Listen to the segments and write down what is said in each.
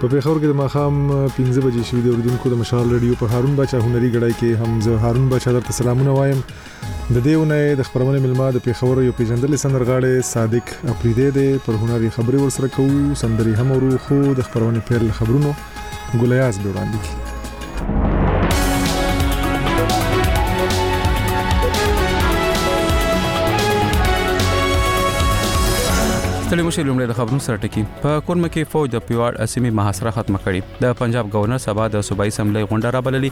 په پیښور کې د ماخام 15 بجې شوې د اردوونکو د مشال رادیو په هارون بچا هنري غړای کې هم زه هارون بچا درته سلامونه وایم د دې ونه د خبرونه ملما د پیښور یو پیژندل سندرغاړي صادق اپریدې دې پر هنري خبري ورسره کوو سندري هم ورو خو د خبرونه پیل خبرونو ګلیاس به وړاندې کړي ستړي مشه لومړی د خبرونو سره ټکی په کورمه کې فوج د پیواړ اسیمي محاصره ختم کړي د پنجاب گورنر سبا د صوبایي سملې غونډه را بللې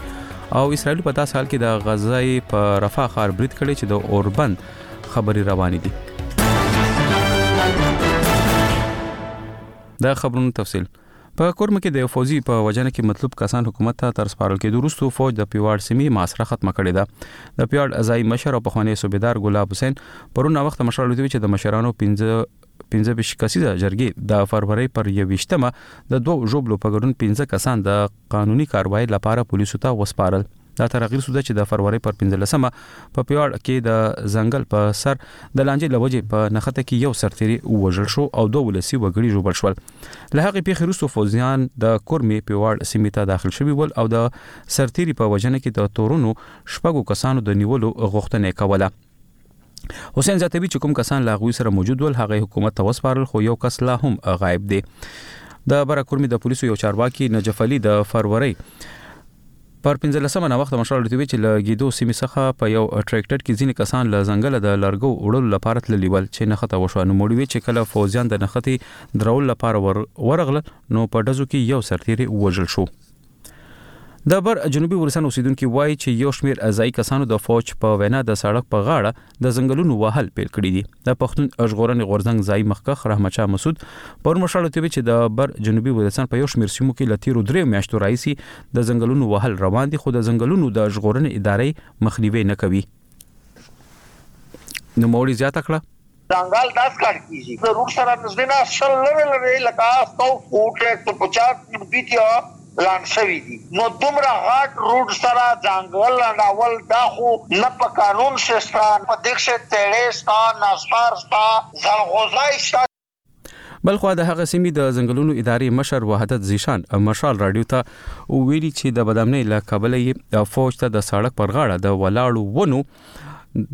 او اسرائیل په داس حال کې د غزای په رفاه ښار برید کړي چې د اوربند خبري روان دي د خبرونو تفصيل په کورمه کې د یو فوځي په وژنه کې مطلوب کسان حکومت ته تر سپارل کېدو وروسته فوج د پیواړ سیمې محاصره ختمه کړې ده. د پیواړ ځايي مشر او پخوانی صوبیدار ګلاب حسین پرون ناوخته مشرالو ته وي چې د مشرانو پنځه پنځه ویشت کسیزه جرګې د فرورۍ پر یوویشت مه د دوو ژوبلو په ګډون پنځه کسان د قانوني کاروای لپاره پولیسو ته وسپارل. دا تر هغه وروسته ده چې د فرورۍ پر پنځلسمه په پیواړ کې د ځنګل په سر د لانجې له وجې په نښته کې یو سرتیری ووژل شو او دوه ولسي وګړي ژوبل شول. له هغې پېښې وروسته فوځیان د کورمې پیواړ سیمې ته داخل شوي ول او د سرتیري په وژنه کې د تورنو شپږو کسانو د نیولو غوښتنه یې کوله. حسین زیاتوي چې کوم کسان لا غوي سره موجود ول هغه حکومت ته وسپارل خو یو کس لا هم غایب دی د بره کورمي د پولیسو یو چارواکي نجف علي د فروری پر 15مه نا وخت مشال رتوی چې له ګیدو سیمې څخه په یو ټریکټر کې ځینې کسان له ځنګل د لرګو وړلو لپاره تللی ول چې نخته وشو نو مړوي چې کله فوزیان د نختي درول لپاره ورغله نو په دزو کې یو سرتیری وژل شو د بر جنوبي ولسان اوسېدونکي وايي چې یو شمېر ځايي کسانو د فوج په وینا د سړک په غاړه د ځنګلونو وهل پیل کړي دي. د پښتون ژغورنې غورځنګ ځايي مخکښ رحمت شاه مسعود پرون مشال ته ویلي چې د بر جنوبي ولسان په یو شمېر سیمو کې له تېرو درېیو میاشتو راهیسې د ځنګلونو وهل روان دي خو د ځنګلونو د ژغورنې ادارې مخنیوی نه کوي. نوموړي زیاته کړه، ځنګل داسې کار کېږي له روټ سره نږدې نه شل لرې لرې لکه سو فوټ ټو پچاس فوټ بیتیا لنډ شوي دي نو دومره غټ روټ سره ځنګل لنډول دا خو نه په قانون کښې شته په دې کښې تېړې شته نسپار شته ځلغوزی شته بلخوا د هغه سیمې د ځنګلونو ادارې مشر وحدت زیشان مشال رادیو ته ویلي چې د بدامنۍ له کبله یې فوج ته د سړک پر غاړه د ولاړو ونو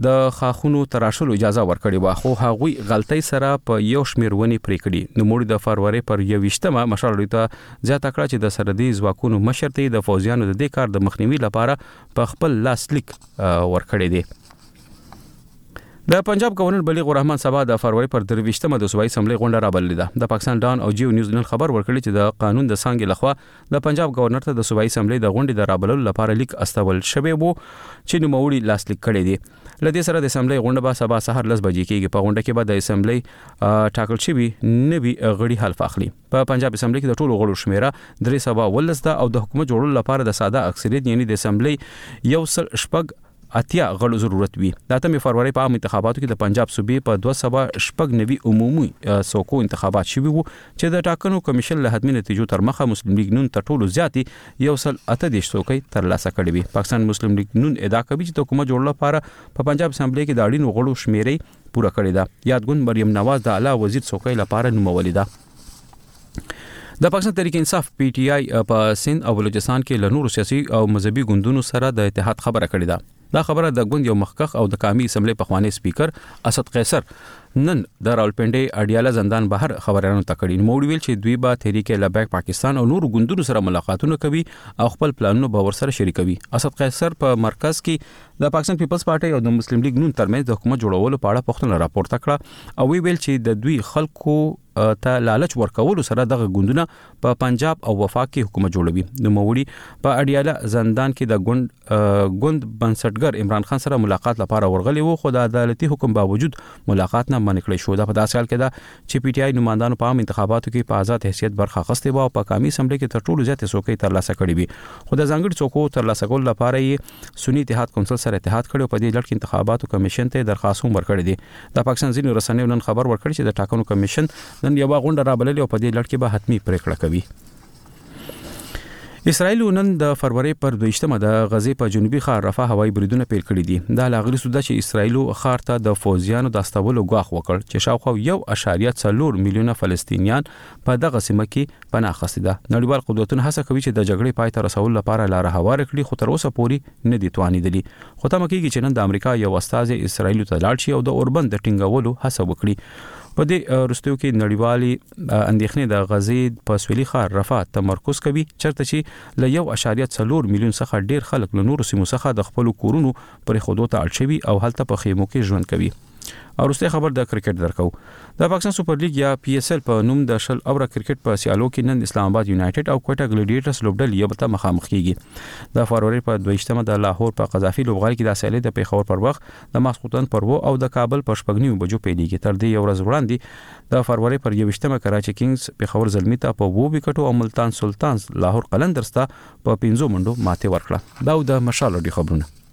د خاخونو تراشلو اجازه ورکړې و خو هغوی غلطۍ سره په یو شمیر ونې پرې کړي نو موړي د فروری پر 21مه مشال رادیو ته زیاته کړه چې د سرحدي ځواکونو مشر ته د فوجیانو د دې کار د مخنیوي لپاره په خپل لاس لیک ورکړی دی د پنجاب گورنر بلیغ الرحمن سبا د فروری پر درویشتمه د صوبایي اسمبلۍ غونډه رابللې ده. د پاکستان ډان او جیو نیوز نن خبر ورکړی چې د قانون د څانګې لخوا د پنجاب ګورنر ته د صوبایي اسمبلۍ د غونډې د رابللو لپاره لیک استول شوی وو چې نوموړي لاسلیک کړی دی. له دې سره د اسمبلۍ غونډه به سبا سهار لس بجې کېږي. په غونډه کې به د اسمبلۍ ټاکل شوي نوي غړي حلف اخلي. په پنجاب اسمبلۍ کې د ټولو غړو شمېره درې سوه او اوولس ده او د حکومت جوړولو لپاره د ساده اکثریت یعنی د اسمبلۍ یو سل شپږ اتیا غړو ضرورت وي. د اتمې فرورۍ په عامو انتخاباتو کې د پنجاب صوبې په دوه سوه شپږ نوي عمومي څوکو انتخابات شوي وو چې د ټاکنو کمېشن له حتمي نتیجو تر مخه مسلم لیګ نون تر ټولو زیاتې یو سل اته دېرش څوکۍ تر لاسه کړې وې. پاکستان مسلم لیګ نون ادعا کوي چې د حکومت جوړلو لپاره په پنجاب اسمبلۍ کې د اړینو غړو شمېرۍ پوره کړې ده. یاد ګوند مریم نواز د اعلی وزیر څوکۍ لپاره نومولې ده. د پاکستان تحریک انصاف پی ټی آی په سند او بلوچستان کې له نورو سیاسي او مذهبي ګوندونو سره د اتحاد خبره کړې ده دا خبره د ګوند یو مخکخ او د قامي اسمبلی پخوانی سپیکر اسد قیصر نن د راولپنډي اډیاله زندان بهر خبرانو ته کړي نو ویل چې دوی به تحریک لبیک پاکستان او نورو ګوندونو سره ملاقاتونه کوي او خپل پلانونه به ورسره شریکوي اسد قیصر په مرکز کې د پاکستان پیپلز پارټۍ او د مسلم لیګ نون ترمنځ د حکومت جوړولو په اړه پوښتنه راپورته کړه او وی ویل چې د دوی خلکو ته لالچ ورکولو سره دغه ګوندونه په پنجاب او وفاق کې حکومت جوړوي نو موري په اډیاله زندان کې د ګوند ګوند بنسټګر عمران خان سره ملاقات لپاره ورغلی وو خو د عدالتي حکم باوجود ملاقات نه منع کړی شو دا په داسې حال کې ده چې پی ټی آی نوماندانو په عام انتخاباتو کې په آزاد حیثیت برخه اخیستې و او په قامي اسمبلی کې تر ټولو زیاتې څوکۍ ترلاسه کړې وي خو د ځانګړي څوکو ترلاسه کول لپاره یې سني اتحاد کونسل سره اتحاد کړی او په دې لړ کې انتخاباتو کمیشن ته درخواست هم ورکړی دی د پاکستان ځینو رسنیو نن خبر ورکړی چې د ټاکنو کمیشن نن یو غونډه رابللې او په دې لړ کې به حتمی پریکړه کوي اسرائیل نن د فروری پر 22مه د غزې په جنوبي ښار رفح هوایي بریدونه پیل کړي دي دا لاغلی سوده چې اسرائیل ښار ته د فوجیانو د استولو غواخ وکړ چې شاوخوا 1.4 میلیونه فلسطینیان په دغه سیمه کې پناه اخیستې ده. نړیوال قدرتونه هڅه کوي چې د جګړې پای ته رسولو لپاره لاره هواره کړي، خو تر اوسه پورې نه دي توانېدلي. خو تمه کېږي چې نن د امریکا یو استازی اسراییلو ته لاړ شي او د اوربند د ټینګولو هڅه وکړي. په دې وروستیو کې نړیوالې اندېښنې د غزې په سویلي ښار رفح تمرکز کوي، چېرته چې له یو اعشاریه څلور میلیون څخه ډېر خلک له نورو سیمو څخه د خپلو کورونو پرېښودو ته اړ شوي او هلته په خیمو کې ژوند کوي. او وروستی خبر د کرکټ درکو د پاکستان سپر لیګ یا پی ایس ایل په نوم د شل اوره کرکټ په سیالو کې نن اسلام آباد یونایټډ او کوټه ګلیډیټرز لوبډلې یو بل ته مخامخ کیږي د فروری په 22مه د لاهور په قذافي لوبغالي کې د سیالي د پیښور پر وخت د ماسخوتن پر وو او د کابل پر شپږنیو بجو پیلېږي تر دې یو ورځ وړاندې د فروری پر 21مه کراچي کینګز پیښور زلمی ته په وو وکټو او ملتان سلطانز لاهور قلندرز ته په 15 منډو ماته ورکړه دا د مشال لوډي خبرونه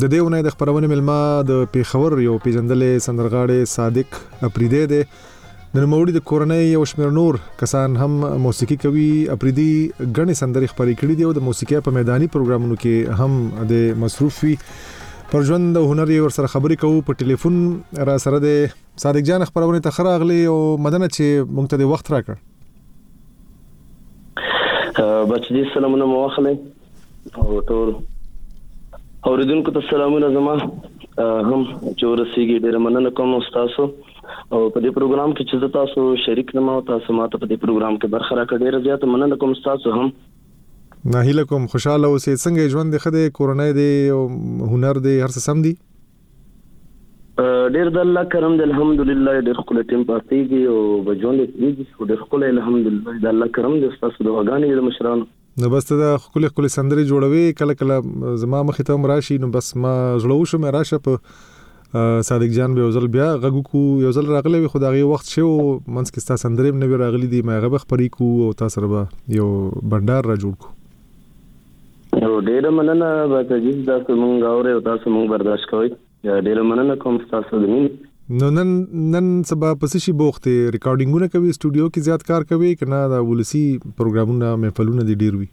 د دې اونۍ د خبرونې ملما د پیښور یو پیژندلې سندرغاړي صادق اپریدی دی د نوموړي د کورنۍ یو شمېر نور کسان هم موسیقي کوي اپریدي غني سندري خبرې کړې دي او د موسیقي په میداني پروګرامونو کې هم د مصروف وي پر ژوند او هنر یې ورسره خبرې کوو په ټلیفون را سره د صادق جان خبرونه ته خراغلی او مدنه چې مونږ ته د وخت راکړ بچ دې سلامونه مو واخلئ او ټول اوریدونکو ته سلامونه زما هم چې ورسیږي ډیره مننه کوم تاسو او په دې پروګرام کې چې تاسو شریک نم او تاسو ماته په دې پروګرام کې برخه راکړه ډیره زیاته مننه کوم تاسو هم نه هیله کوم خوشاله اوسې څنګه ژوند دې خده کورنۍ دې او هنر دې هر څه سم دي ډیر د الله کرم د الحمدلله ډیر خپل ټیم پاتېږي او بجوند دې دې ډیر خپل الحمدلله د الله کرم دې تاسو دعاګانې د مشرانو نو بس ته دا خپل خپل سندري جوړوي کله کله زما مخ ته هم راشي نو بس ما زړه وشو مې راشه په صادق جان به وزل بیا غږ کو یو ځل راغلی وي خدای وخت شو منځ کې ستا سندري نه وی راغلي دي ما غبه خبرې کو او تاسو سره به یو بندر را جوړ کو نو ډیره مننه به تجیز تاسو مونږ اوري او تاسو مونږ برداشت کوئ ډیره مننه کوم ستاسو د مینې نو نن نن سبا په څه شي بوخت یې ریکارډینګونه کوي سټوډیو کې زیات کار کوي که نه د ولسی پروګرامونه محفلونه دي ډیر وي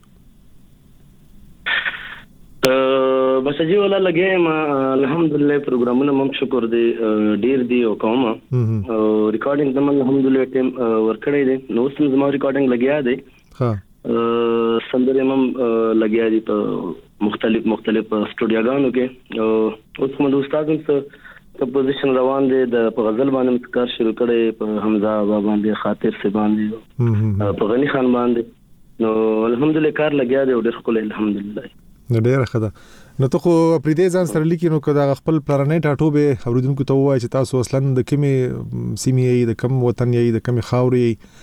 بس جی ولا لګې ما الحمدلله پروګرامونه مم شکر دی ډیر دی او کوم او ریکارډینګ زمون الحمدلله ټیم ورکړې دي نو سم زمو ریکارډینګ لګیا دی ها سندرې مم لګیا دي په مختلف مختلف سټوډیوګانو کې او اوس کوم استاد هم څه پوزیشن روان دي د په غزل باندې کار شروع کړي په حمزه با باندې خاطر سي باندې په غني خان باندې نو الحمدلله کار لګیا دی او ډېر خپل الحمدلله نو ډېر ښه ده نو ته خو پرې دې ځان سره لیکي نو که دا خپل پلانې ټاټو به اوریدونکو ته وایي چې تاسو اصلا د کومې سیمې د کوم وطن یې د کوم خاورې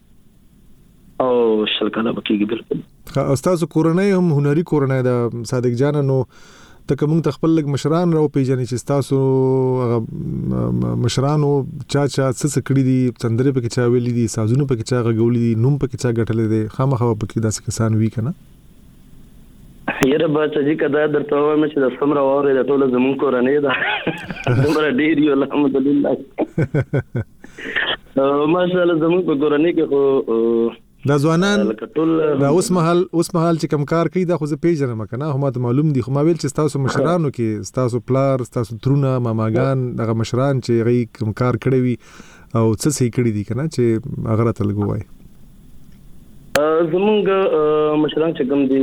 او شل کاله به کېږي بلکل ښه ستاسو کورنۍ هم هنري کورنۍ ده صادق جان نو ته که موږ ته خپل لږ مشران راو پیژنې چې تاسو هغه مشرانو چا چا څه څه کړی دي سندرې پکې چا ویلې دي سازونه پکې چا غږولې دي نوم پکې چا ګټلې دي خامخا پکې داسې کسان وی کنه یره با چې جی کدا درته وایم چې د سمره وره د ټوله زمون کورنۍ ده دومره ډیر یو الحمدلله ماشاءالله زموږ په کورنۍ کې خو دا ځوانان دا اوس مهال اوس مهال چې کم کار کوي دا خو زه پیژنم کنه هم ته معلوم دي خو ما ویل چې تاسو مشرانو کې تاسو پلار تاسو ترونه ماماګان دغه مشران چې غي کم کار کړی وي او څه سې کړی دي کنه چې هغه راته لګوي زمونږ مشران چې کوم دي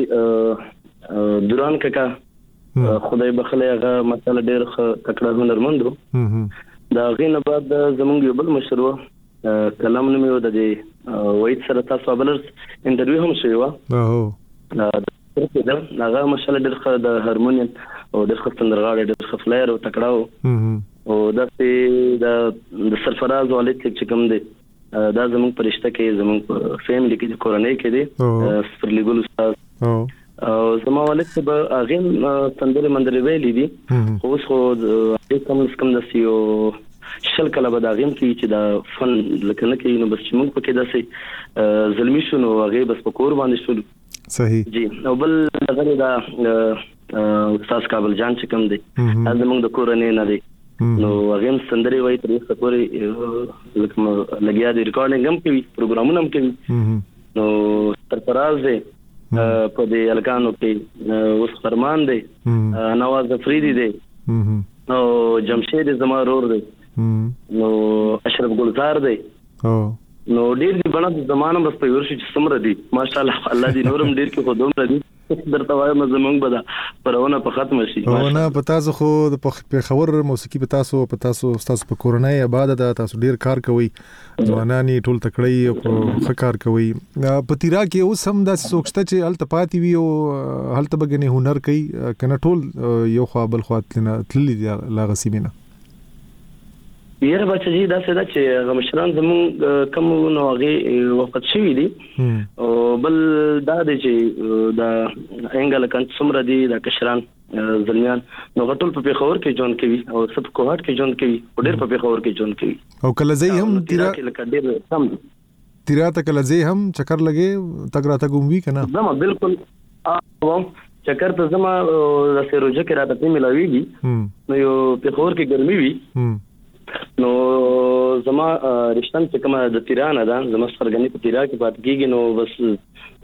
دوران ککا خدای بخلی هغه مسله ډیر ښه تکړه هنرمند و دا غینه بعد زمونږ یو بل مشر و کلام نوم یو د دې وایټ سره تاسو بلرز انټرویو هم شوی و هو ورته دا هغه مشاله ډېر ښه د هارمونیم او ډېر ښه سندرغاړی ډېر ښه فلایر او تکړه او دا چې د سرفراز والد چې کوم دی دا زموږ په رشته کې زموږ په فیملی کې د کورنۍ کې دی سپر لیګل استاد او زما ولید ته به هغه سندره مندره ویلې دي خو اوس خو کم لس کم داسې یو شل کله به دا غیم کې چې دا فن لکه نه کوي نو بس چې موږ پکې داسې زلمی شو نو هغه بس په کور باندې شول صحیح جی او بل غره دا استاد کابل جان چې کوم دی دا زمونږ د کورنۍ نه دی نو هغه سندري وای تر اوسه پورې لکه لګیا دی ریکارډینګ هم کوي پروګرامونه هم کوي نو سرفراز دی په دې الکانو کې اوس فرمان دی نواز افریدي دی او جمشید زما رور دی نو اشرف ګلزار دی نو ډیر دی بنه زمانه بس په ورشي چې سمره دي ماشاءالله الله دې نورم ډیر کې خو دومره دي درته وایم زمونږ به دا پرونه په ختم شي پرونه په تاسو خو د پیښور موسیقي په تاسو په تاسو تاسو په کورنۍ آباد ده تاسو ډیر کار کوي ځوانان ټول تکړه او په خکار کوي په تیرا کې اوس هم د سوچته چې هلته پاتې وي او هلته بګنې هنر کوي کنه ټول یو خو بل خو تللی دی لا غسیمینه یاره بچه جی داسې ده چې هغه مشران زمونږ کم وو نو هغه وفات شوي دي او بل دا دی چې دا انګل کان څومره دي دا کشران زلمیان نو غټول په پیښور کې جون کوي او سب کوهټ کې جون کوي او ډېر په پیښور کې جون کوي او کله زه هم تیر لکه ډېر سم تیرا ته کله ځې هم چکر لګې تګ راتګ هم وي که نه ځم بالکل وم چکر ته ځم داسې روژه کې راته پې ملاویږي نو یو پېښور کې ګرمي وي نو زما رښتن چې کومه د تیرا نه ده زما سرګنې په تیرا کې پاتې کېږي نو بس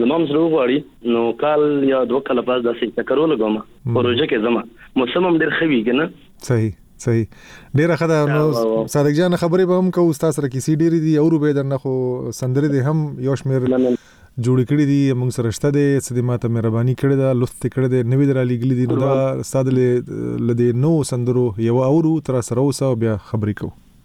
زما هم زړه غواړي نو کال یا دوه کاله بعد داسې چکر ولګوم په روژه کې ځم موسم هم ډېر ښه وي که نه صحیح صحیح ډیره ښه ده نو صادق جان خبرې به هم کوو تاسو سره کیسې ډېرې دي او روبې درنه خو سندرې دې هم یو شمېر جوړ کړی دي موږ سره شته دي چې د ماته مهرباني کړې ده لوست کړې ده نوې درا لګلې دي نو دا استاد له دې نو سندرو یو اورو تر سره اوسه بیا خبرې کوو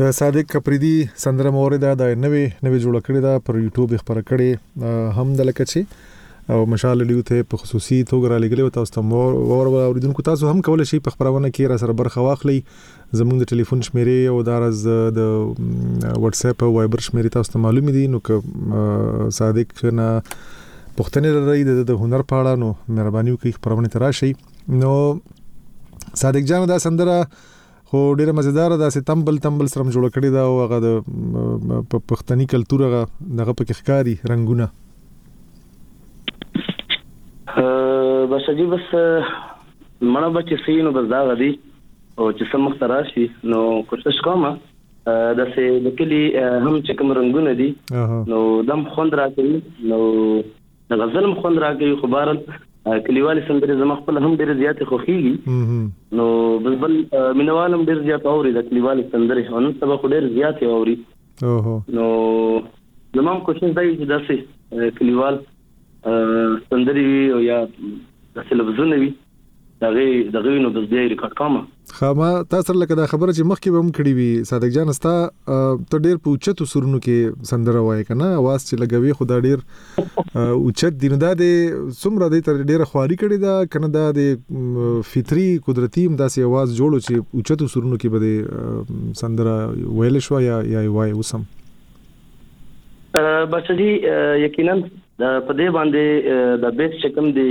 د صادق کپریدی سندره مورې دا د نوې نوې جوړ کړې دا پر یوټیوب خبره کړې هم د لکه چې او مشال ډیو ته په خصوصي توګه را لګلې او تاسو ته مور ور اوریدونکو تاسو هم کولای شئ په خبرونه کې را سره برخه واخلئ زموږ د ټلیفون شمیرې او دارز د واتس اپ او وایبر شمیرې تاسو ته معلوم دي نو که صادق نه پښتنه لري د هنر په اړه نو مهرباني وکړئ خبرونه تراشي نو صادق جان دا سندره خو ډیره مزیدار ده سي تمبل تمبل سره جوړ کړی دا او هغه د پښتني کلچر هغه دغه پکې ښکاری رنگونه بس جی بس مړه بچ سي نو بس دا غدي او چې سم مخ راشي نو کوشش کوم د سه د کلی هم چې کوم رنگونه دي نو دم خوند راکوي نو د غزل هم خوند راکوي خو بهرحال کلیوالې سندرې زما خپل هم ډېرې زیاتې خوښېږي نو بس بل مینوال هم ډېر زیات اوري د کلیوالې سندرې او نن سبا خو ډېر زیات اوري نو زما هم کوشش دا وي چې داسې کلیوال سندرې وي او یا داسې لفظونه وي دغه دغه وینو د دې ریکارډ کوم خامه تا سره لکه دا خبره چې مخکې به هم کړی وي صادق جان ستا ته ډیر په اوچتو سرونو کې سندره وای کنه आवाज چې لګوي خدا ډیر اوچت دین دا د څومره د تر ډیره خواري کړی دا کنه دا د فطری قدرتي هم داسې आवाज جوړو چې اوچتو سرونو کې به سندره ویل شو یا یا وای وسم بچی یقینا په دې باندې د بیس چکم دی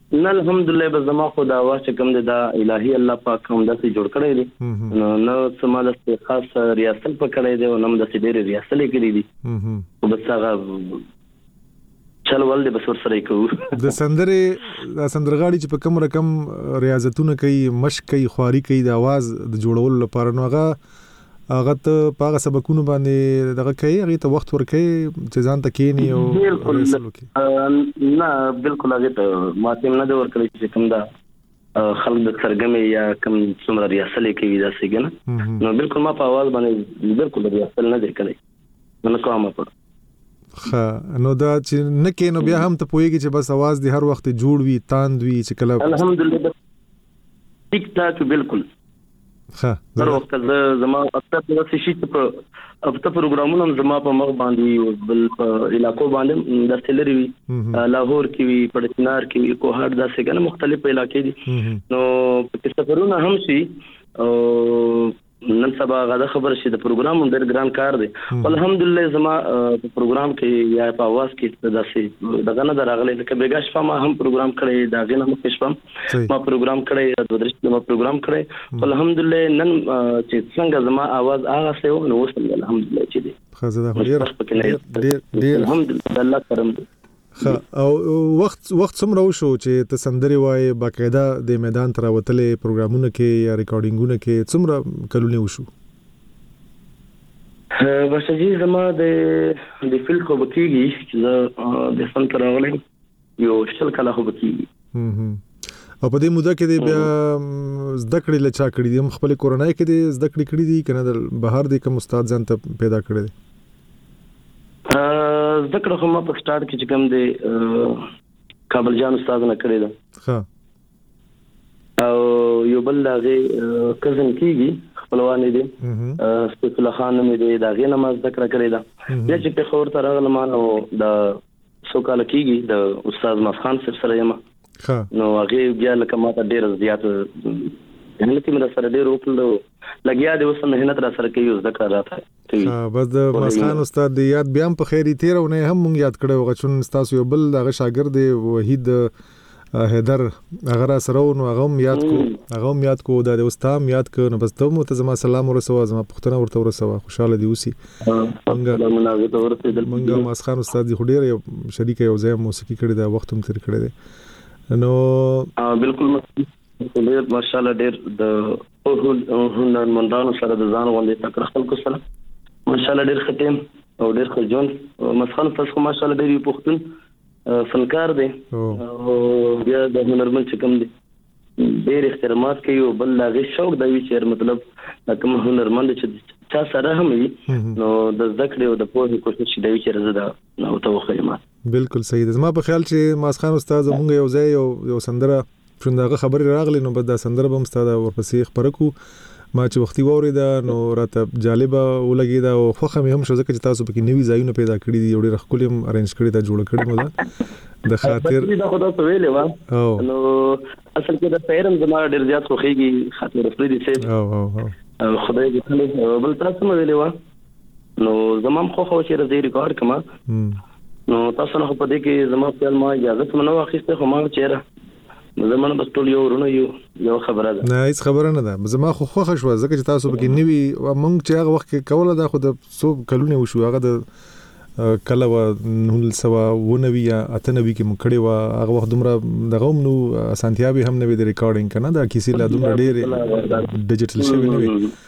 نه الحمدالله بس زما خو دا وخت چې کوم دی دا الهي الله پاک هم داسې جوړ کړی دی نو نه څه ما داسې خاص ریاستل په کړی دی او نه هم داسې ډېرې ریاستلې کړي دي خو بس هغه چل ول دې بس ورسره کوو د سندرې د سندرغاړي چې په کوم رقم ریاضتونه کوي مشق کوي خواري کوي د आवाज د جوړولو لپاره نو هغه هغه ته په هغه سبکونو باندې دغه کوي هغه ته وخت ورکړي چې ځان ته کینی او بالکل نه بالکل هغه ته ماته نه دا ورکړي چې کوم دا خلک د سرګمې یا کوم څومره ریاستل کوي دا سګنه نو بالکل ما په आवाज باندې بالکل ریاستل نه دی کړی نو کوم په خا نو دا چې نه کینو بیا هم ته پويږي چې بس आवाज دی هر وخت جوړ وي تاند وي چې کله الحمدلله ټیک ټاک بلکل ښه هر وخت زه زما اکثر د وسې شي چې په افته پروګرامونه هم زما په مخ باندې بل په علاقو باندې د سلری وي لاهور کې وي په چنار کې وي کوهار دا څنګه مختلف علاقې دي نو په سفرونه هم شي او نن سبا غدا خبر شي د پروګرام هم ډېر ګران کار دی الحمدلله زما په پروګرام کې یا په اواز کې داسې دغه نه دراغله لکه بیګا شپه ما هم پروګرام کړی دا غینه مخ شپه ما پروګرام کړی د درشت ما پروګرام کړی الحمدلله نن چې څنګه زما اواز هغه سه نو اوس الحمدلله چې دی خزه دا ډېر ډېر الحمدلله الله کرم دی ښه او وخت وخت څومره وشو چې ته سندرې وایې باقاعده د میدان ته راوتلې پروګرامونه کې یا ریکارډینګونه کې څومره کلونه وشو باشا جی زما د د فیلډ خو بکیږي چې زه د فن تر راغلم یو شل کله خو بکیږي او په دې موده کې د بیا زده کړې لچا کړې دي هم خپل کورنۍ کې د زده کړې کړې دي کنه د بهر د کوم استاد ځان ته پیدا کړې دي زده کړه خو ما په سټارټ کې چې کوم دی کابل جان استاد نه کړی ده ښه او یو بل دغه کزن کیږي خپلوان دي استف الله خان مې دی دا غي نماز ذکر کړی دا بیا چې په خور تر غل مان او د سو کال کیږي د استاد مف خان صاحب سره یم نو هغه بیا لکه ماته ډیر زیات یعنی لکه مې سره ډیر وکړو لګیا دی اوس مهنت را سره کوي زده کړه راته کوي ها بس د ماسخان استاد دی یاد بیا هم په خیر تیر او نه هم مونږ یاد کړو غچون تاسو یو بل دغه شاګرد دی وحید حیدر هغه را سره نو هغه هم یاد کو هغه هم یاد کو دا د استاد یاد ک نو بس ته مو ته زما سلام ورسوه زما پښتنه ورته ورسوه خوشاله دی اوسی مونږه ماسخان استاد دی ډیر شریک یو ځای موسیقي کړی دا وخت هم تیر کړی دی نو بالکل ډیر ماشاءالله ډیر د هنرمندانو سره د ځان غوندې تکړه خلکو سره ماشاءالله ډېر ښه ټیم او ډېر ښه ژوند مسخن تاسو خو ماشاءالله ډېر یو پښتون فنکار دی او بیا د هنرمند چې کوم دی ډېر احترامات کوي او بل لا غي شوق دی چې مطلب کوم هنرمند چې چا سره هم وي نو د ذکر او د پوهې کوشش دی چې زه دا نو توخه یې بالکل صحیح ده زما په خیال چې ماس خان استاد مونږ یو ځای یو یو سندره چون داغه خبرې راغلې نو بس دا سندره به مستاده ورپسې خبره کو ما چې وختي وریدا نو راته جالبه ولګی دا او خوخه مې هم شو ځکه چې تاسو پکې نوي ځایونه پیدا کړی دي ډېر خپل هم ارنج کړی دا جوړ کړی مو دا د خاطر دا خو تاسو ویلې و نو اصل کې دا پیرم زما ډېر زیات خوخيږي خاطر فريدي سي او او خدای دې خلک بل تاسو مې ویلې و نو زما هم خوښه و چې راځي ریکارډ کما نو تاسو نه په دې کې زما خپل ما اجازه سم نه واخیسته خو ما چیرې زمونه بس ټول یو ورونه یو یو خبره ده نه هیڅ خبره نه ده زما خو خوښه شو ځکه چې تاسو پکې نیوي مونږ چې هغه وخت کې کوله دا خو د څو کلونه وشو هغه د کله و نول سوا و نوی یا اته نوی کې مکړې و هغه وخت دومره دغه هم نو اسانتیاوي هم نه وي د ریکارډینګ کنه دا کیسې لا دومره ډېرې ډیجیټل شوی نه وي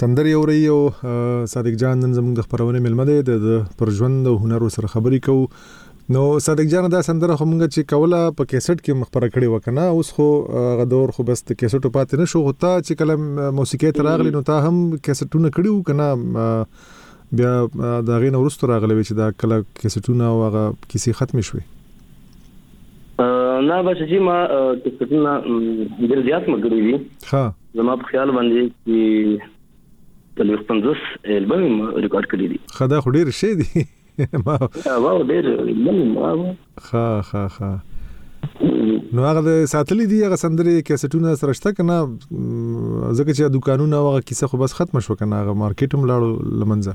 سندرې اورئ او صادق جان نن زموږ د خبرونه ملمه دی د پر ژوند او هنر سره خبرې کوو نو صادق جان دا سندره خو مونږ چې کوله په کیسټ کې مخبره کړې وکنه اوس خو غدور خو بس د کیسټو پاتې نشو خو تا چې کله موسیقي تر اغلی نو تا هم کیسټونه کړیو کنه بیا دا غین ورستو راغلی چې دا کله کیسټونه او هغه کیسې ختم شوي نه بس چې ما کیسټونه ډیر زیات مګړي دي ها زما په خیال باندې چې څلوېښت پنځوس البم یې ریکارډ کړي دي ښه دا خو ډېر ښه دي ما واو ډېر البم یې ما ښه ښه ښه نو هغه د ساتلې دي هغه سندرې کیسټونه سره شته کنه ځکه چې دکانونه هغه کیسه خو بس ختم شو کنه هغه مارکیټ هم لاړو لمنځه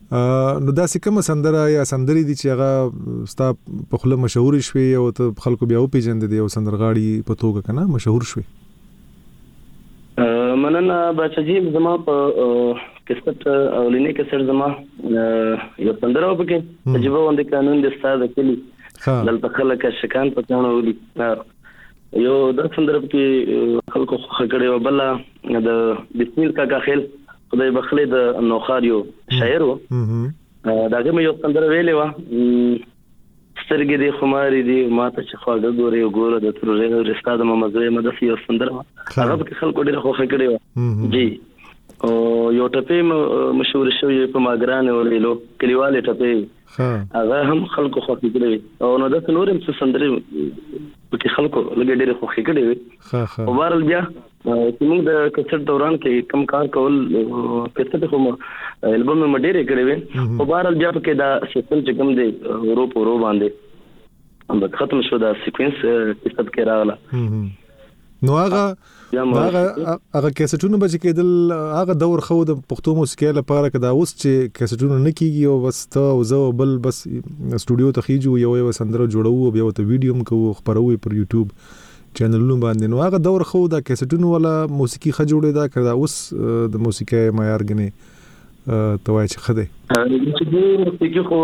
نو داسې کومه سندره یا سندرې دي چې هغه ستا په خله مشهور شوي او ته خلکو بیا وپیژندې دی او سندرغاړي په توګه کنه مشهور شوي مننه بچا جی زما په کسټ او لینې کسټ زما یو سندره و پکې چې به وند قانون د استاد کلی دلته خلک شکان په ځانو ولي یو د سندره کې خلکو خکړې وبله د بسمیل کا کا خیل خدای بخلی د نوخار یو شاعر و داګه مې یو سندره ویلې و سترګې دې خمارې دي ماته چې خواږه ګوري او ګوره د ترورې رستا د ممزوي مده سي سندره هغه په خلکو ډیره خوخه کړې و جی او یو ټپې مشهور شوی په ماګران ورېلو کلیواله ټپې ښه. هغه هم خلکو خوښې کړې وې او نو داسې نورې هم څه سندرې پکې خلکو لږې ډېرې خوښې کړې وې. ښه ښه. خو بهرحال بیا چې موږ د کسټ دوران کې کم کار کول کسټ خو مو البوم مې ډېرې کړې وې خو بهرحال بیا پکې دا سیستم چې کوم دی ورو په ورو باندې ختم شو دا سیکوینس کسټ کې راغله. نو هغه هغه هغه کیسټونه به چې کېدل هغه دور خو د پښتو موسیقۍ لپاره کدا اوس چې کیسټونه نه کیږي او بس ته او زه او بل بس سټوډیو ته خېجو یو یو سندره جوړو او بیا ته ویډیو هم کوو خبروي پر یوټیوب چینلونو باندې نو هغه دور خو د کیسټونو ولا موسیقي خ جوړې دا کړه اوس د موسیقۍ معیار غني توای چې خده چې د موسیقي خو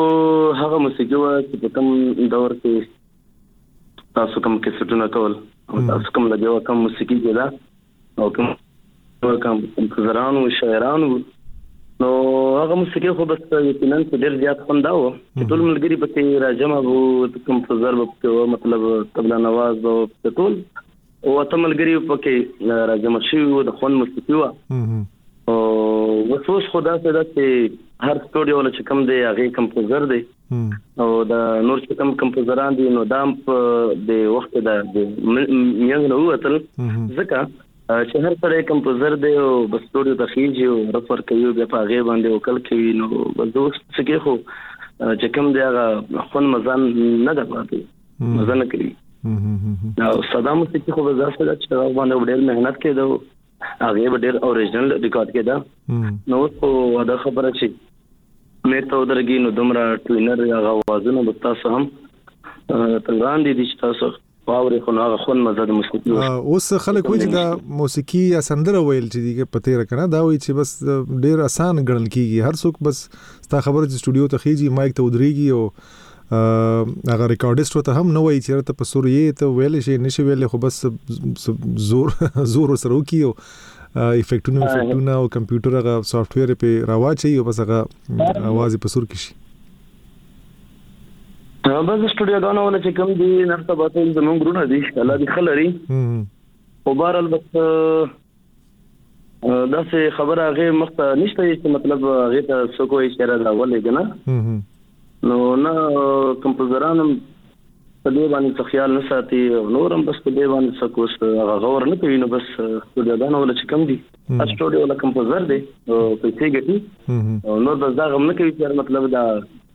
هغه موسیقي و چې په کوم دور کې تاسو کوم کیسټونه کول او تاسو کوم لګي او کوم موسیقي کېده او کوم کوم انتظارانو شاعرانو نو هغه موسیقي خو بس یقینا چې ډېر زیات خوند دا و چې ټول ملګري پکې راجمع وو کوم فزر وو مطلب تبلا نواز وو ټول او اته ملګری په کې راجمع شوی وو د خوند موسیقي وه او وسوس خدا څه ده چې هر سټوډیو له کوم دی هغه کمپوزر دی او د نور چې کوم کمپوزران دي نو دام په د وخت د میانګ نه وتل ځکه چې هر سره کمپوزر دی او بس سټوډیو ته خېږي او رپر کوي بیا په هغه باندې وکړ کوي نو بس دوست څه کې خو چې کوم دی هغه خون مزان نه ده پاتې مزه نه کوي نو صدام حسین کې خو ځا سره چې هغه باندې ډېر مهنت کېدو هغه ډېر اوریجنل ریکارډ کېدا نو خو دا خبره شي مې ته درګي نو دمرا ټوینر یا غوازونه د تاسو هم تلران دي چې تاسو واورې خو هغه خون مزه د موسیقي اوس خلک وایي چې دا موسیقي یا سندره ویل چې دیګه پته را کنه دا وایي چې بس ډیر اسان ګڼل کیږي هر څوک بس ستا خبره چې سټوډیو ته خيږي مایک ته ودرېږي او هغه ریکارډیست وته هم نه وایي چې ته په سوریه ته ویل شي نشي ویل خو بس زور زور سره وکیو افیکټونه افیکټونه او کمپیوټر هغه سافټ ویر په راواچي او بس هغه आवाज په سور کې شي دا بس سټوډیو غانو ول چې کوم دي نرته باته زمونږ ګرونه دي الله دې خلري خو بهر البته دا سه خبره هغه مخ ته نشته چې مطلب هغه ته څه کوی چې را دا ولې کنه نو نه کمپوزرانم په دې باندې څه خیال نه ساتي او نورم بس په دې باندې څه کوس هغه غور نه کوي نو بس سټوډیو دا نه ول چې کم دي سټوډیو لا کمپوزر دی او پیسې ګټي او نور بس دا غم نه کوي چې مطلب دا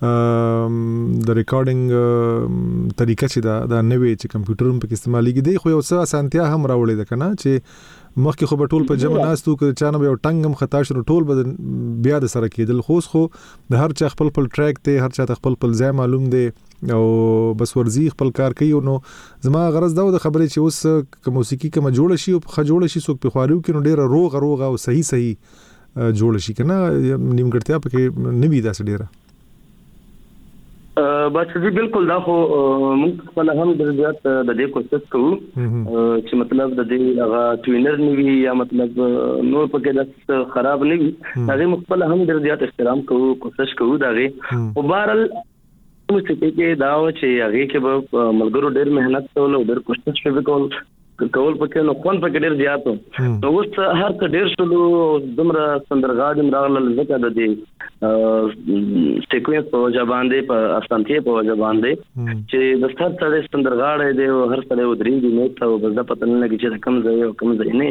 د ریکارډینګ طریقه چې دا د نوې چې کمپیوټر هم پکې استعمالېږي دی خو یو څه اسانتیا هم راوړې ده کنه چې مخکې خو به ټول په جمع ناستو کې چانه به یو ټنګ هم خطا شنو ټول به بیا د سره کېدل خو خو د هر چا خپل خپل ټریک ته هر چا ته خپل خپل ځای معلوم دی او بس ورزي خپل کار کوي نو زما غرض دا د خبرې چې اوس کوم موسیقي کوم جوړ شي او خه جوړ شي څوک په خوارو کې نو ډیره روغه روغه او صحیح صحیح جوړ شي کنه نیمګړتیا پکې نه وی داسې ډیره بچا جی بالکل دا خو موږ خپل هم د زیات د دې کوشش کوو چې مطلب د دې هغه ټوینر نیوي یا مطلب نور پکې د خراب نیوي هغه مخ خپل هم د زیات احترام کوو کوشش کوو دا غي او بهرل کومې سټې کې دا و چې هغه کې به ملګرو ډېر مهنت کول او ډېر کوشش به کول کول پکې نو خوند پکې ډېر زیات نو اوس هر څه ډېر شلو دمره سندرغاډي مراغله لکه د دې سیکوینس په وجه باندې په اسانتي په وجه باندې چې د ستر سره سندرغاړي دی او هر سره ودرېږي نو ته بس د پتن لګي چې کم ځای او کم ځای نه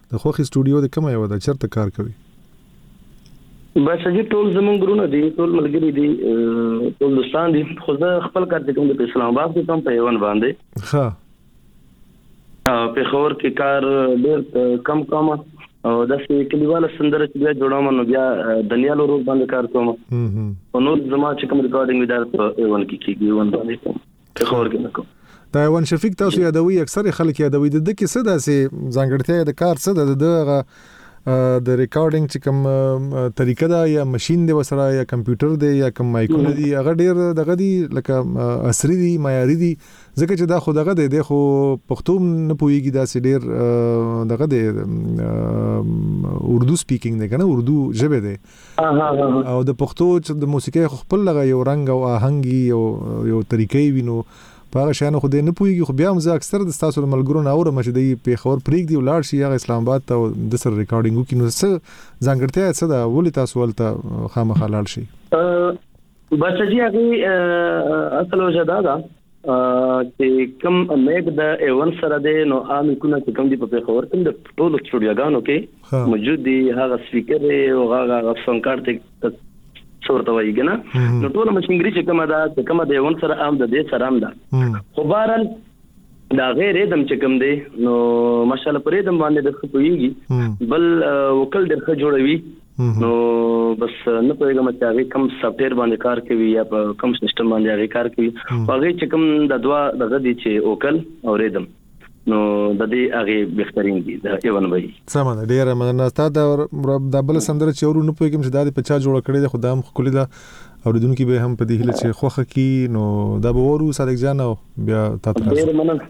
د خوښي سټوډیو د کومه یو ده چرته کار کوي بس جی ټول زمون ګرونه دي ټول ملګری دي ټول دوستان دي خو زه خپل کار کوم د اسلام آباد کې کوم په یوان باندې ها په خور کې کار ډېر کم کم او د سې کلیواله سندره چې بیا جوړوم نو بیا دنیا لورو باندې کار کوم او نور زما چې کوم ریکارډینګ ادارې ته ورن کې کیږي ورن باندې کوم خبر کې نکوم دا ایوان شفیق تاسو یادوي اکثر خلک یادوي د دکی څه داسې ځانګړتیا د کار څه د دغه د ریکارډینګ چې کوم طریقه ده یا ماشين دی وسره یا کمپیوټر دی یا کوم مایکونه دی هغه ډیر دغه دی لکه عصري دی معیاري دی ځکه چې دا خو دغه دی د خو پښتو نه پويږي دا سي ډیر دغه دی اردو سپیکینګ دی کنه اردو ژبه دی او د پښتو چې د موسیقۍ خو خپل لغه یو رنګ او آهنګ یو یو طریقې وینو په هغه شانو خو دې نه پوهیږي خو بیا هم زه اکثر د تاسو ملګرو نه اورم چې د پیښور پریک دی ولاړ شي هغه اسلام آباد ته د سر ریکارډینګ وکړي نو څه ځانګړتیا څه ده ولې تاسو ولته خامخاله شي بچ جی هغه اصل وجدا ده چې کوم میګ د ایون سره دی نو عام کونه چې کوم دی په پیښور کې د ټولو سټوډیوګانو کې موجود دی هغه سپیکر او هغه هغه سون کارت څور ته وایي کنه نو ټول مشینګری چې کومه ده چې کومه دی ایون سره عام د دې سره هم ده خو بهرال دا غیر ادم چې کوم دی نو ماشاءالله پرې دم باندې د خپويږي بل وکل درخه جوړوي نو بس نه پوهیږم چې هغه کوم سافټویر باندې کار کوي یا په کوم سیستم باندې هغه کار کوي هغه چې کوم د دوا دغه دي چې اوکل او ریدم نو د دې هغه بهترین دي د ایون وی سم ده ډیره مننه تا د د بل سندره چې ورو نه پوهیږم چې دا د پچا جوړ کړی د خدام خولي دا اوریدونکو به هم په دې هله چې خوخه کی نو دا به ورو صادق جان او بیا تاسو ډیر مننه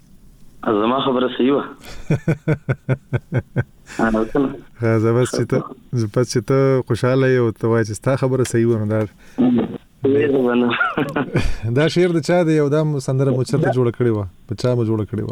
زما خبره صحیح وه انا وکړه ها زه بس چې ته زه بس چې ته خوشاله یې او ته وایې چې ستا خبره صحیح وه نو دا دا شعر د چا دی او دا سندره مو چرته جوړ کړی و په چا مو جوړ کړی و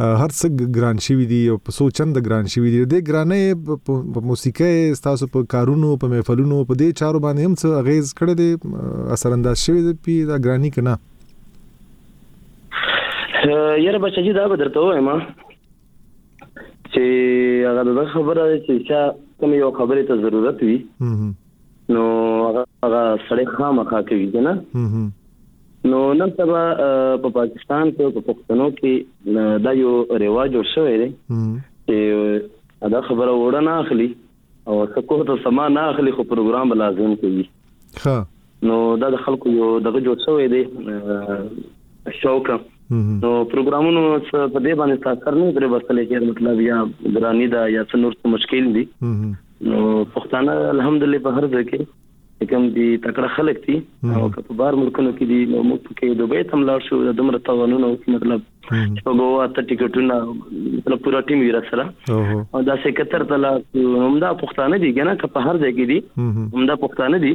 هر څه ګران شوی دی او په سو چند ګران شوی دی د ګرانې په موسیقۍ تاسو په کارونو په محفلونو په دې چارو باندې هم څه اغیز کړی دی اثر انداز شوی دی په دا ګرانی کنه یره بچی دا به درته وایم چې هغه د خبره چې چا کوم یو خبره ته ضرورت وي نو هغه سړی خامخا کوي کنه نو نن سبا په پاکستان کې په پښتنو کې دا یو رواج جوړ شوی دی چې دا خبره وړه نه اخلي او سکوه ته سما نه اخلي خو پروګرام لازم کوي ها نو دا د خلکو یو دغه جوړ شوی دی شوق نو پروګرامونو څخه په دې باندې تاثیر نه درې بسلې کې مطلب یا ګرانی دا یا څه نور څه مشکل دي نو پښتانه الحمدلله په هر ځای کې چې کوم دي تکړه خلک دي او که په بار ملکونو کې دي نو موږ کې دوبه تم لاړ شو د دومره توانونو مطلب په بوا ته ټیکټونه مطلب پورا ټیم ویرا سره او دا سه کتر ته لا همدا پښتانه دي کنه که په هر ځای کې دي همدا پښتانه دي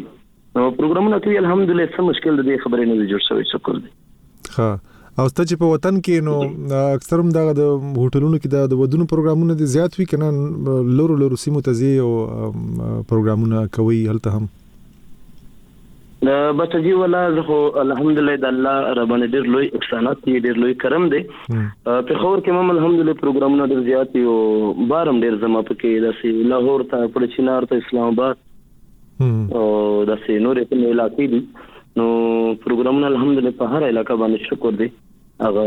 نو پروګرامونه کوي الحمدلله سم مشکل دې خبرې نه جوړ شوی شکر دې ها او ته چې په وطن کې نو اکثر هم دغه د هوټلونو کې د ودونو پروګرامونه دي زیات وي کنه لورو لورو سیمو ته ځي او پروګرامونه کوي هلته هم د بچجی ولا زه خو الحمدلله د الله ربانه ډیر لوی احسانات دي ډیر لوی کرم دي په خور کې مم الحمدلله پروګرامونه ډیر زیات یو بارم ډیر زما پکې داسې لاهور ته پړچینار ته اسلام آباد او د سینورې په علاقې دي نو پروګرامونه الحمدلله په هر علاقې باندې شکر دی هغه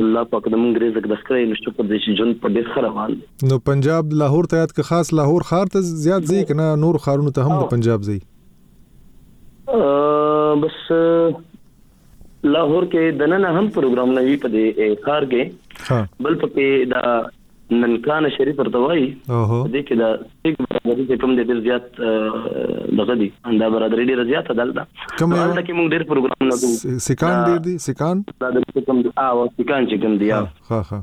الله پاک د مونږ رزق د خره نشته پر دې چې جون په ډېر خره روان دي نو پنجاب لاهور ته یاد که خاص لاهور خار ته زیات زی کنه نور خارونو ته هم د پنجاب زی بس لاهور کې دننه هم پروګرامونه وی په دې ښار کې بل پکې دا ننکان شریف ورته وایي دې کې دا سیګ برادری چې کوم دې ډیر زیات دغه دي دا برادری ډیر زیات دلته کوم دلته کې موږ ډیر پروګرام نه کوو سیکان ډیر دي سیکان دا د کوم او سیکان چې کوم دي ها ها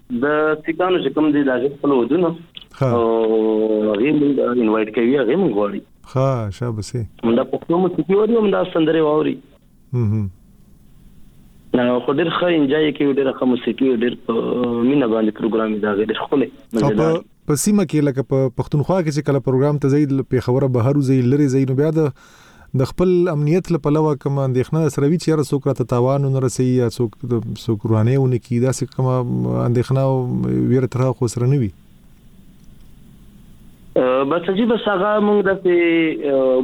د سیکانو چې کوم دي دا خپل ودونه او هغه موږ انوایټ کوي هغه موږ غواړي ها شابه سي موږ د پښتو مو سکی وري موږ د سندري ووري هم نو خو ډېر ښه انجوای کوي ډېر ښه موسیقي ډېر مینه باندې پروګرام دی ډېر ښکلی مزیدار په سیمه کې لکه په پښتونخوا کې چې کله پروګرام ته ځئ له پېښوره بهر وځئ لرې ځئ نو بیا د د خپل امنیت له پلوه کومه اندېښنه درسره وي چې یاره څوک راته تاوان ونه رسوي یا څوک څوک روانۍ ونه کړي داسې کومه اندېښنه او ویره تر هغه خو سره نه وي بس جی بس هغه موږ داسې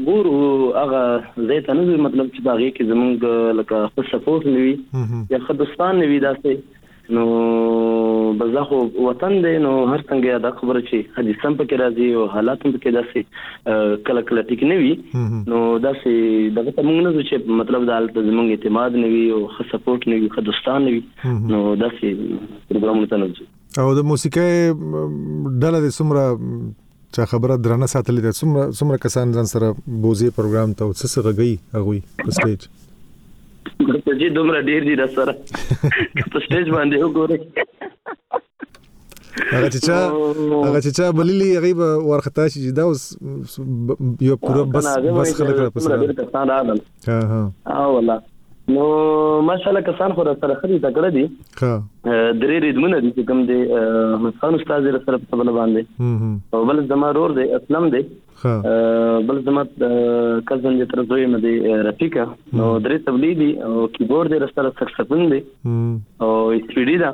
ګورو هغه ځای ته نه ځو مطلب چې باغې کې زموږ لکه خپل سپورټ نه وي یا خدستان نه وي داسې نو بس دا خو وطن دی نو هر څنګه یاده خبره چې حدیث هم پکې راځي او حالات هم پکې داسې کله کله ټیک نه وي نو داسې دغه ته موږ نه ځو چې مطلب دا هلته زمونږ اعتماد نه وي او ښه سپورټ نه وي ښه دوستان نه وي نو داسې پروګرامونه ته نه ځو او د موسیقۍ ډله د سمره چا خبره درنه ساتلې ده څومره څومره کسان ځان سره بوزي پروګرام ته او څه څه غږی هغه په سټیج ته چې دومره ډیر دي را سره په سټیج باندې وګورئ هغه چې چا هغه چې چا بللی هغه به ورختا شي دا اوس یو پوره بس بس خلک را پسره ها ها والله نو ماشاءالله کسان خو را سره خري تکړه دي ها درې ریدمونه دي چې کوم دي احمد خان استاد را سره په بل باندې او بل زما رور دی اسلم دی بل زما کزن دی تر دوی مده رفیقه نو درې تبلیغ دي او کیبورډ دی را سره سکسفون دی او سپیډي ده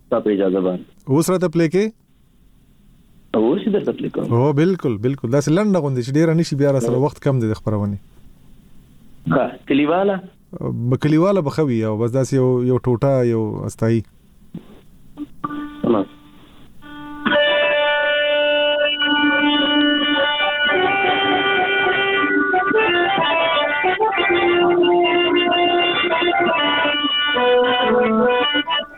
ستا په اجازه باندې اوس راته پلی کې اوس یې درته پلی کوم هو بالکل بالکل دا څه لنډه غوندې چې ډیره نشي بیا را سره وخت کم دی د خبرونې ها کلیواله بکلیواله بخوي او بس داسې یو یو ټوټه یو استایي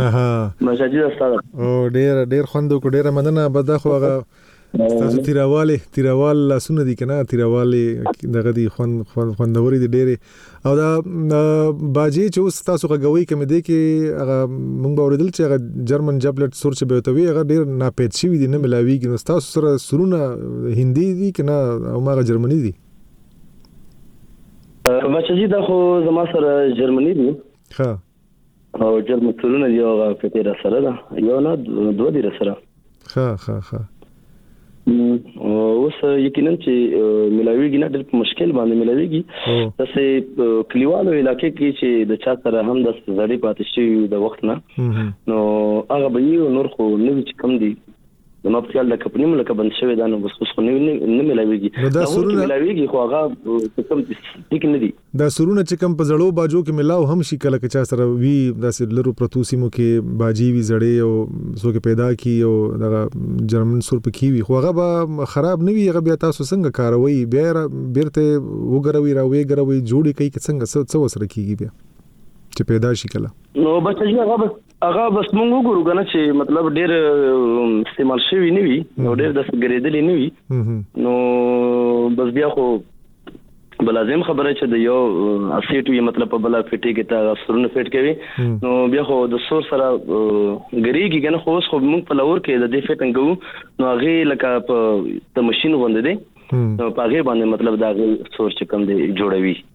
اها مشاجي استاد او ډیر ډیر خوند کو ډیر مننه به دا خو هغه تاسو تیرواله تیروال لاسونه دي کنه تیرواله دغه دي خوند خوندوري دي ډیره او دا باجی چې اوس تاسو غږوي کوم دی کې هغه مونږ به اوریدل چې هغه جرمن جبلټ سور چې به توي هغه ډیر ناپید شوی دی نه ملاویږي نو تاسو سره سرونه هندي دي کنه او ماغه جرمني دي بچی دا خو زما سره جرمني دي ها او جرم تورونه دی هغه کته را سره ده یو نه دوه دی را سره ښه ښه ښه اوس یقینا چې ملاویږي نه ډېر په مشکل باندې ملاویږي تاسو کلیوالو علاقې کې چې د چا سره هم د زړې پاتې شي د وخت نه نو هغه به یو نور خو نوې چې کم دي زما په خیال د کپنی ملکه بند شوی دا نو بس خو نه نه ملاویږي نو دا سرونه ملاویږي خو هغه کوم ټیک نه دي دا سرونه چې کوم په زړو باجو کې ملاو هم شي کله کې چا سره وی داسې لرو پرتو سیمو کې باجی وی زړې او څوک پیدا کی او دغه جرمن سر په کی وی خو هغه به خراب نه وي هغه بیا تاسو څنګه کاروي بیا بیرته وګروي را وی ګروي جوړي کوي څنګه څه وسره کیږي بیا چې پیدا شي کله نو بس هغه بس هغه بس مونږ وګورو کنه چې مطلب ډېر استعمال شوی نه وي نو ډېر د ګریدلې نه وي نو بس بیا خو بلازم خبره چې د یو اسیټ وی مطلب په بل فټي کې تا سرونه فټ کوي نو بیا خو د سور سره غریږي کنه خو اوس خو موږ په لور کې د دې فټنګ کوو نو هغه لکه په د ماشين غوند دي نو په هغه باندې مطلب دا سور چې کم دي جوړوي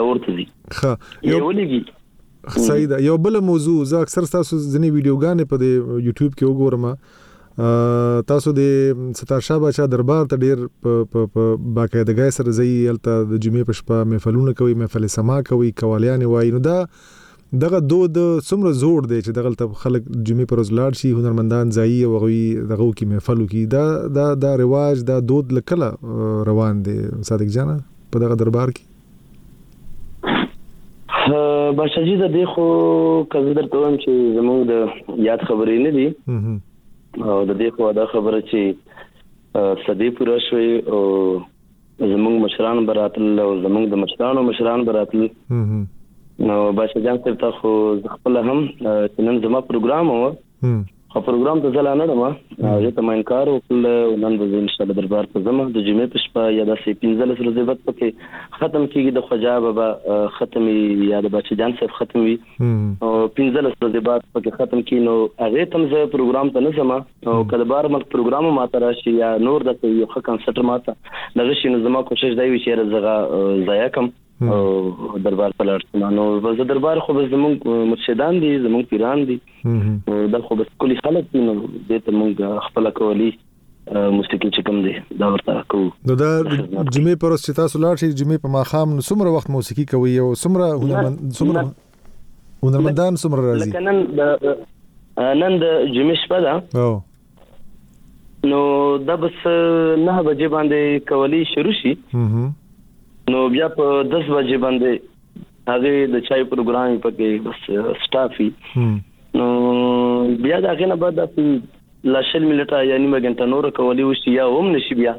لور ته ځي ښه یو ولګي صحیح ده یو بل موضوع زه اکثر تاسو ځنی ویډیوګانې په یوټیوب کې وګورم تاسو د ستار شاه بچا دربار ته ډیر په باقاعدګۍ سره ځي الته د جمعې په شپه محفلونه کوي محفل سما کوي کوالیان وایي نو دا دغه دود څومره زوړ دی چې دغلته خلک جمعې پر ورځ لاړ شي هنرمندان ځایي او هغوی دغه وکړي محفل وکړي دا دا دا رواج دا دود له کله روان دی صادق جانه په دغه دربار کې بادشاه جي زه خو که زه درته وایم چې زمونږ د یاد خبرې نه دي او د دې خو دا خبره چې صدې پوره شوې او زمونږ مشران به راتلل او زمونږ د مشرانو مشران به راتلل نو بادشاه جان صاحب ته خو خپل هم چې نن زما پروګرام و خو پروګرام ته ځلا نه ډمه زه ته مې انکار وکړ او نن به ان شاء الله دربار ته ځم د جمعې په شپه یا د 15 ورځې وخت پکې ختم کیږي د خواجه بابا ختم یا د بچی جان صاحب ختم وي او 15 ورځې بعد پکې ختم کینو هغه تم زه پروګرام ته نه ځم او که د بار ملک پروګرام ماته راشي یا نور د یو ښه کنسرت ماته دغه شي نو زما کوشش دی وي چې زغه ضایع کم او دربار ته لاړ شم نو بس دربار خو به زمونږ مرشدان دي زمونږ پیران دي او دا خو بس کلی خلک دي نو دې ته مونږ خپل کولی موسیقي چې کوم دی دا ورته کو نو دا جمعې پر ورځ چې تاسو لاړ شئ جمعې په ماخام نو څومره وخت موسیقي کوي او څومره هنرمند څومره هنرمندان څومره راځي لکه نن د نن د جمعې شپه ده او نو د بس نه بجې باندې کولی شروع شي نو بیا په 10 بجې باندې هغه د چای پروګرام پکې بس سټافي نو بیا دا غنه بعد لا شل ملټه یا نیمه غنټه نور کولی وشي یا هم نشي بیا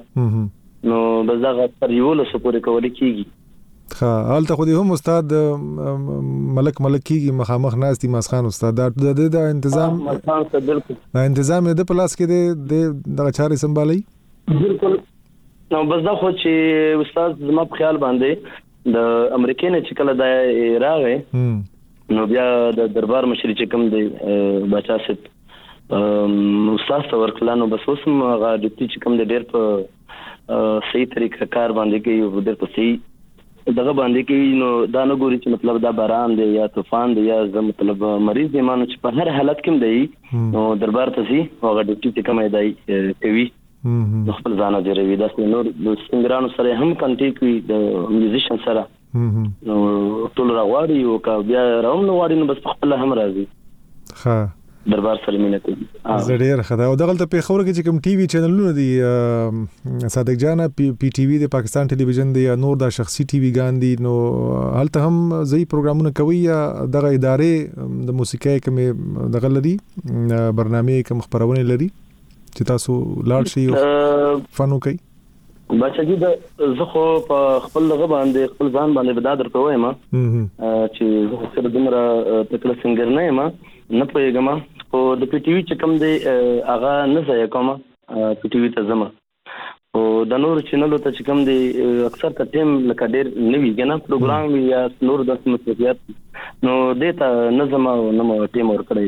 نو بس دا غا پر یو لسه پورې کولی کیږي ښه هلته خو دې هم استاد ملک ملک کیږي مخامخ ناس دي ماسخان استاد دا د د انتظام ماسخان ته بالکل دا انتظام د پلاس کې دی د دغه چارې سمبالي بالکل نو بس دا خو چې استاد زما په خیال باندې د امریکای نه چې کله دا راغی نو بیا د دربار مشري چې کوم دی بچا سپ استاد ته ورکړل نو بس اوس هم هغه د چې کوم دی ډېر په صحیح طریقه کار باندې کوي او د په صحیح دغه باندې کوي نو دا نه ګوري چې مطلب دا باران دی یا طوفان دی یا زه مطلب مریض دی مانو چې په هر حالت کې دی نو دربار ته ځي او هغه ډیوټي چې کومه دی کوي نو خپل ځان اجروي دا نور د سنگرانو سره هم کنټیکټ وي د میوزیشن سره نو ټول را غواړي او که بیا راوم نو غواړي نو بس په خپل هم راځي ها دربار سره مینه کوي زه ډیر خدا او دغلت په خور کې چې کوم ټي وي چینلونه دي صادق جان پی ټي وي د پاکستان ټلویزیون دی یا نور دا شخصي ټي وي ګان دي نو هلته هم زی پروګرامونه کوي یا دغه ادارې د موسیقۍ کوم دغه لري برنامه کوم خبرونه لري چې تاسو لاړ شئ فنو کوي بچا جی دا زه خو په خپل لغه باندې خپل ځان باندې بدا درته وایم چې زه سره دمره تکړه سنگر نه یم نه پوهېږم خو د پی ټي وي چې کوم دی هغه نه ځای کوم پی ټي وي ته ځم او د نور چینلو ته چې کوم دی اکثر ته ټیم لکه ډیر نه وی کنه پروګرام یا نور د مسولیت نو دیتا نه ځم او نه ټیم ور کړی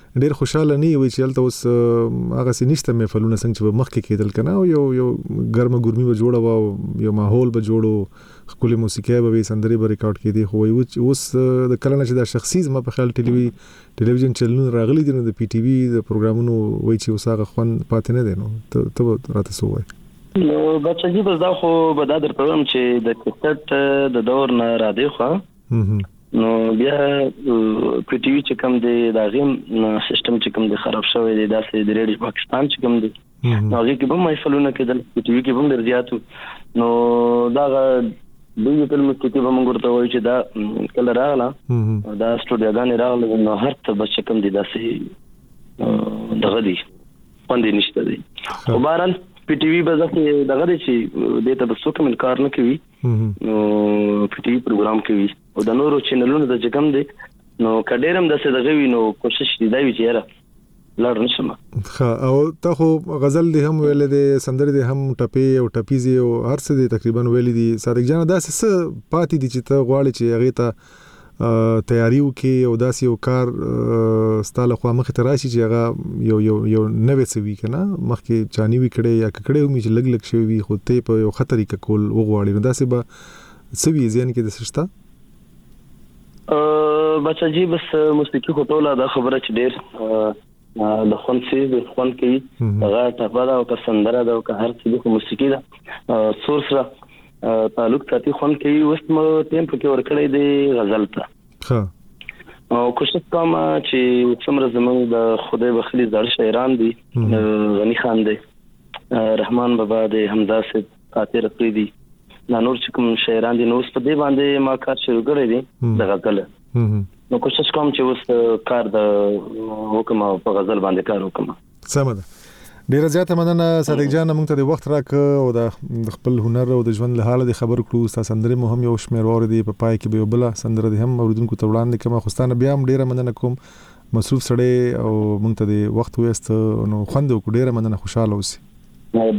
ډیر خوشاله نه وي چې هلته اوس هغه سي نشته محفلونه څنګه چې مخکې کېدل کنه او یو یو ګرمه ګرمي به جوړه و یو ماحول به جوړو خپل موسیقي به وي سندري به ریکارډ کېدي خو یو اوس د کلنه چې دا شخصي زما په خیال ټلوي ټلویزیون چینلونه راغلي دي نو د پی ټی وی د پروګرامونو وای چې اوس هغه خوند پاتې نه دی نو ته ته راته سو وای نو بچی بس دا خو به دا درته وم چې د کرکټ د دور نه را دی خو نو بیا پی ټی وی چې کوم دی دا غیم سیستم چې کوم دی خراب شوی دی داسې د ریډیو پاکستان چې کوم دی نو هغه کې به محفلونه کېدل پی ټی وی کې به ډیر زیاتو نو دا دوی تل مستقیم به موږ ورته وایو چې دا کله راغله دا سټوډیوګانې راغله نو هر څه به چې کوم دی داسې دغه دی خوندې نشته دی خو بهرحال پی ټی وی به ځکه دغه دی چې د ته به څوک من کار نه کوي نو په ټي پروګرام کې وي او د نورو چینلونو د جګم دي نو کډیرم د څه دغه وی نو کوشش دی دا وی چې یاره لړ نشم ښه او ته خو غزل دې هم ویل دي سندر دې هم ټپي او ټپيزي او هر څه دې تقریبا ویل دي صادق جان دا څه پاتې دي چې ته غواړې چې هغه ته تیاری وکړي او داسې یو کار ستا له خوا مخې ته راشي چې هغه یو یو یو نوې څه وي کنه مخکې چانی وی کړي یا کړي هم چې لګ لګ شوی وي خو ته په یو خطر کې کول وغواړي نو داسې به څه وی ځین کې د سشتا بچا جی بس موسیقي خو ټوله دا خبره چې ډیر د خون سیز د خون کوي هغه ټپه دا او که سندره دا او که هر څه د موسیقي دا سورس را تعلق ساتي خوند کوي اوس مو ټیم پکې ورکړی دی غزل ته ها او کوشش کوم چې څومره زموږ د خدای بخلي زړ شاعران دي غني خان دی رحمان بابا دی حمزه سید خاطر پریدي دا نور چې کوم شاعران دي نو اوس په دې باندې ما کار شروع کړی دی د غزل نو کوشش کوم چې اوس کار د حکم په غزل باندې کار وکم سمه ده ډیره زیاته مننه صادق جان موږ ته د وخت راک او د خپل هنر او د ژوند له حاله د خبر کړو تاسو سندره مهم یو شمیر اور دی په پای کې به بل سندره د هم اوریدونکو ته وړاندې کوم خوستانه بیا هم ډیره مننه کوم مصروف سړی او موږ ته د وخت وېست نو خوند وکړ ډیره مننه خوشاله اوسئ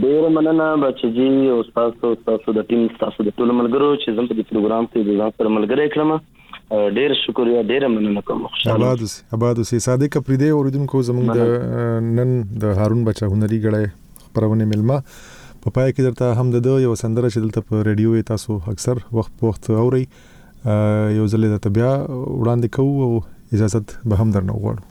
ډیره مننه بچی جی او تاسو تاسو د ټیم تاسو د ټول ملګرو چې زموږ په پروګرام کې د ځان سره ملګری کړم ډیر شکریا ډیر مننه کوم خوشاله آباد اوسې آباد اوسې صادق پریده اوریدونکو زمونږ د نن د هارون بچا هنري غړی خبرونه ملما په پای کې درته هم د یو سندره چې دلته په رادیو تاسو اکثر وخت په وخت اوري یو ځل د بیا وړاندې کوو او اجازه به هم درنه وغواړو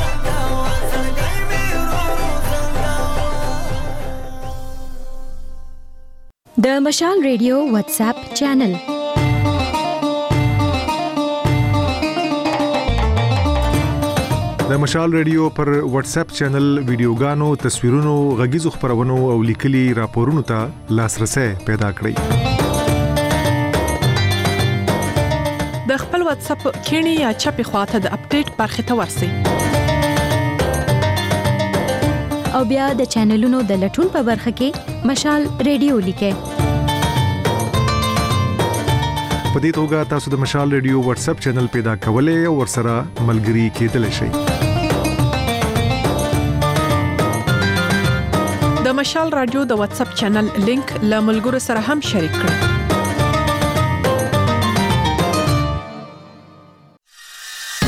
د مشال ریډیو واتس اپ چینل د مشال ریډیو پر واتس اپ چینل ویډیوګانو تصویرونو غږیزو خبرونو او لیکلي راپورونو ته لاسرسي پیدا کړئ د خپل واتس اپ کینی یا چپی خواته د اپډیټ برخه ته ورسی او بیا د چینلونو د لټون په برخه کې مشال ریډیو لیکه په دې توګه تاسو د مشال ریډیو واتس اپ چینل پیدا کولای او ورسره ملګری کېدل شي د مشال رادیو د واتس اپ چینل لینک له ملګرو سره هم شریک کړئ